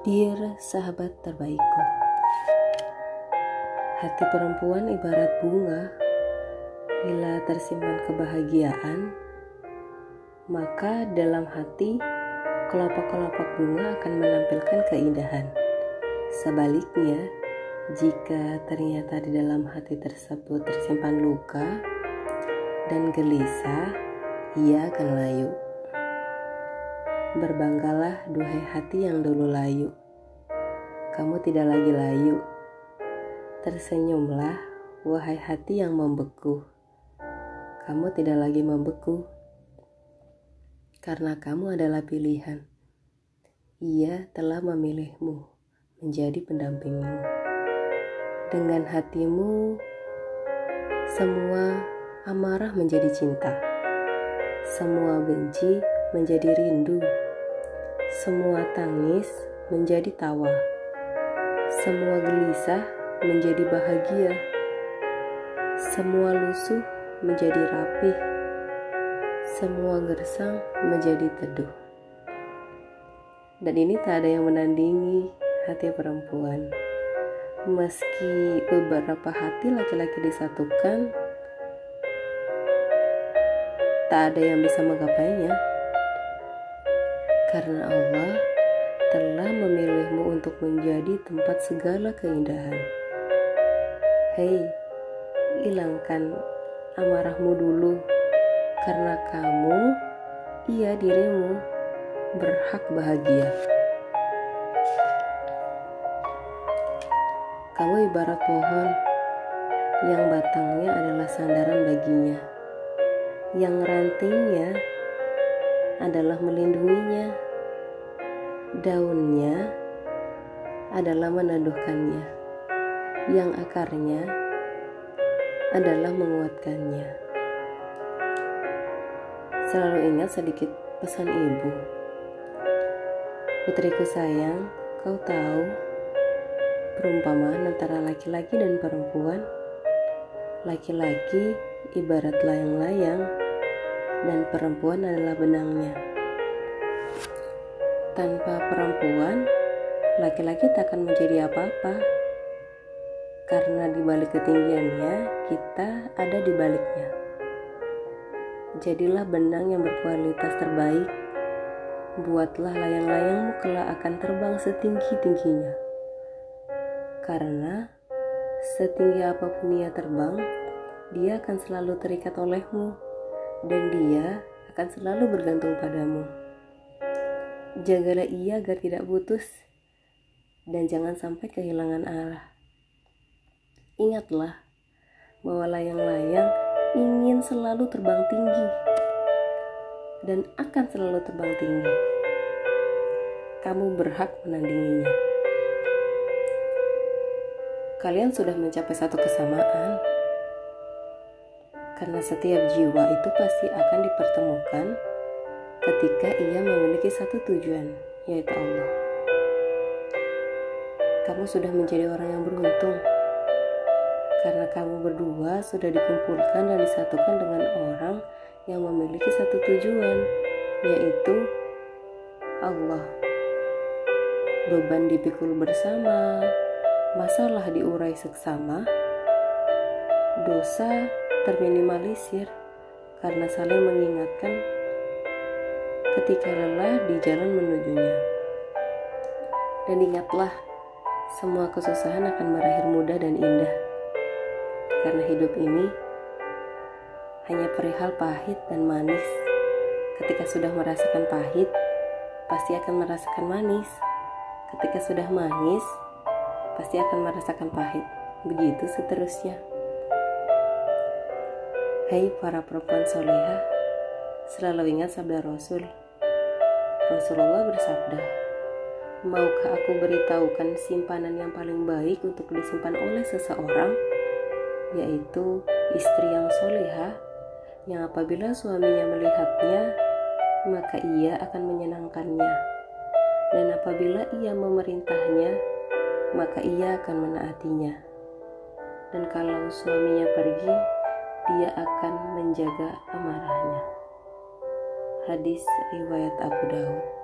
Dear sahabat terbaikku, hati perempuan ibarat bunga. Bila tersimpan kebahagiaan, maka dalam hati kelopak-kelopak bunga akan menampilkan keindahan. Sebaliknya, jika ternyata di dalam hati tersebut tersimpan luka dan gelisah, ia akan layu. Berbanggalah duhai hati yang dulu layu. Kamu tidak lagi layu. Tersenyumlah wahai hati yang membeku kamu tidak lagi membeku karena kamu adalah pilihan. Ia telah memilihmu menjadi pendampingmu. Dengan hatimu, semua amarah menjadi cinta, semua benci menjadi rindu, semua tangis menjadi tawa, semua gelisah menjadi bahagia, semua lusuh menjadi rapih, semua gersang menjadi teduh. Dan ini tak ada yang menandingi hati perempuan. Meski beberapa hati laki-laki disatukan, tak ada yang bisa menggapainya. Karena Allah telah memilihmu untuk menjadi tempat segala keindahan. Hei, hilangkan amarahmu dulu karena kamu, iya dirimu, berhak bahagia. Kamu ibarat pohon yang batangnya adalah sandaran baginya, yang rantingnya adalah melindunginya, daunnya adalah meneduhkannya, yang akarnya adalah menguatkannya. Selalu ingat sedikit pesan ibu. Putriku sayang, kau tahu perumpamaan antara laki-laki dan perempuan. Laki-laki ibarat layang-layang dan perempuan adalah benangnya. Tanpa perempuan, laki-laki tak akan menjadi apa-apa karena di balik ketinggiannya kita ada di baliknya. Jadilah benang yang berkualitas terbaik. Buatlah layang-layangmu kelak akan terbang setinggi-tingginya. Karena setinggi apa pun ia terbang, dia akan selalu terikat olehmu dan dia akan selalu bergantung padamu. Jagalah ia agar tidak putus dan jangan sampai kehilangan arah. Ingatlah bahwa layang-layang ingin selalu terbang tinggi dan akan selalu terbang tinggi. Kamu berhak menandinginya. Kalian sudah mencapai satu kesamaan, karena setiap jiwa itu pasti akan dipertemukan ketika ia memiliki satu tujuan, yaitu Allah. Kamu sudah menjadi orang yang beruntung karena kamu berdua sudah dikumpulkan dan disatukan dengan orang yang memiliki satu tujuan, yaitu Allah. Beban dipikul bersama, masalah diurai seksama, dosa terminimalisir karena saling mengingatkan ketika lelah di jalan menujunya. Dan ingatlah, semua kesusahan akan berakhir mudah dan indah karena hidup ini hanya perihal pahit dan manis. Ketika sudah merasakan pahit, pasti akan merasakan manis. Ketika sudah manis, pasti akan merasakan pahit. Begitu seterusnya. Hai para perempuan soleha, selalu ingat sabda Rasul. Rasulullah bersabda, Maukah aku beritahukan simpanan yang paling baik untuk disimpan oleh seseorang? yaitu istri yang soleha yang apabila suaminya melihatnya maka ia akan menyenangkannya dan apabila ia memerintahnya maka ia akan menaatinya dan kalau suaminya pergi dia akan menjaga amarahnya. Hadis riwayat Abu Daud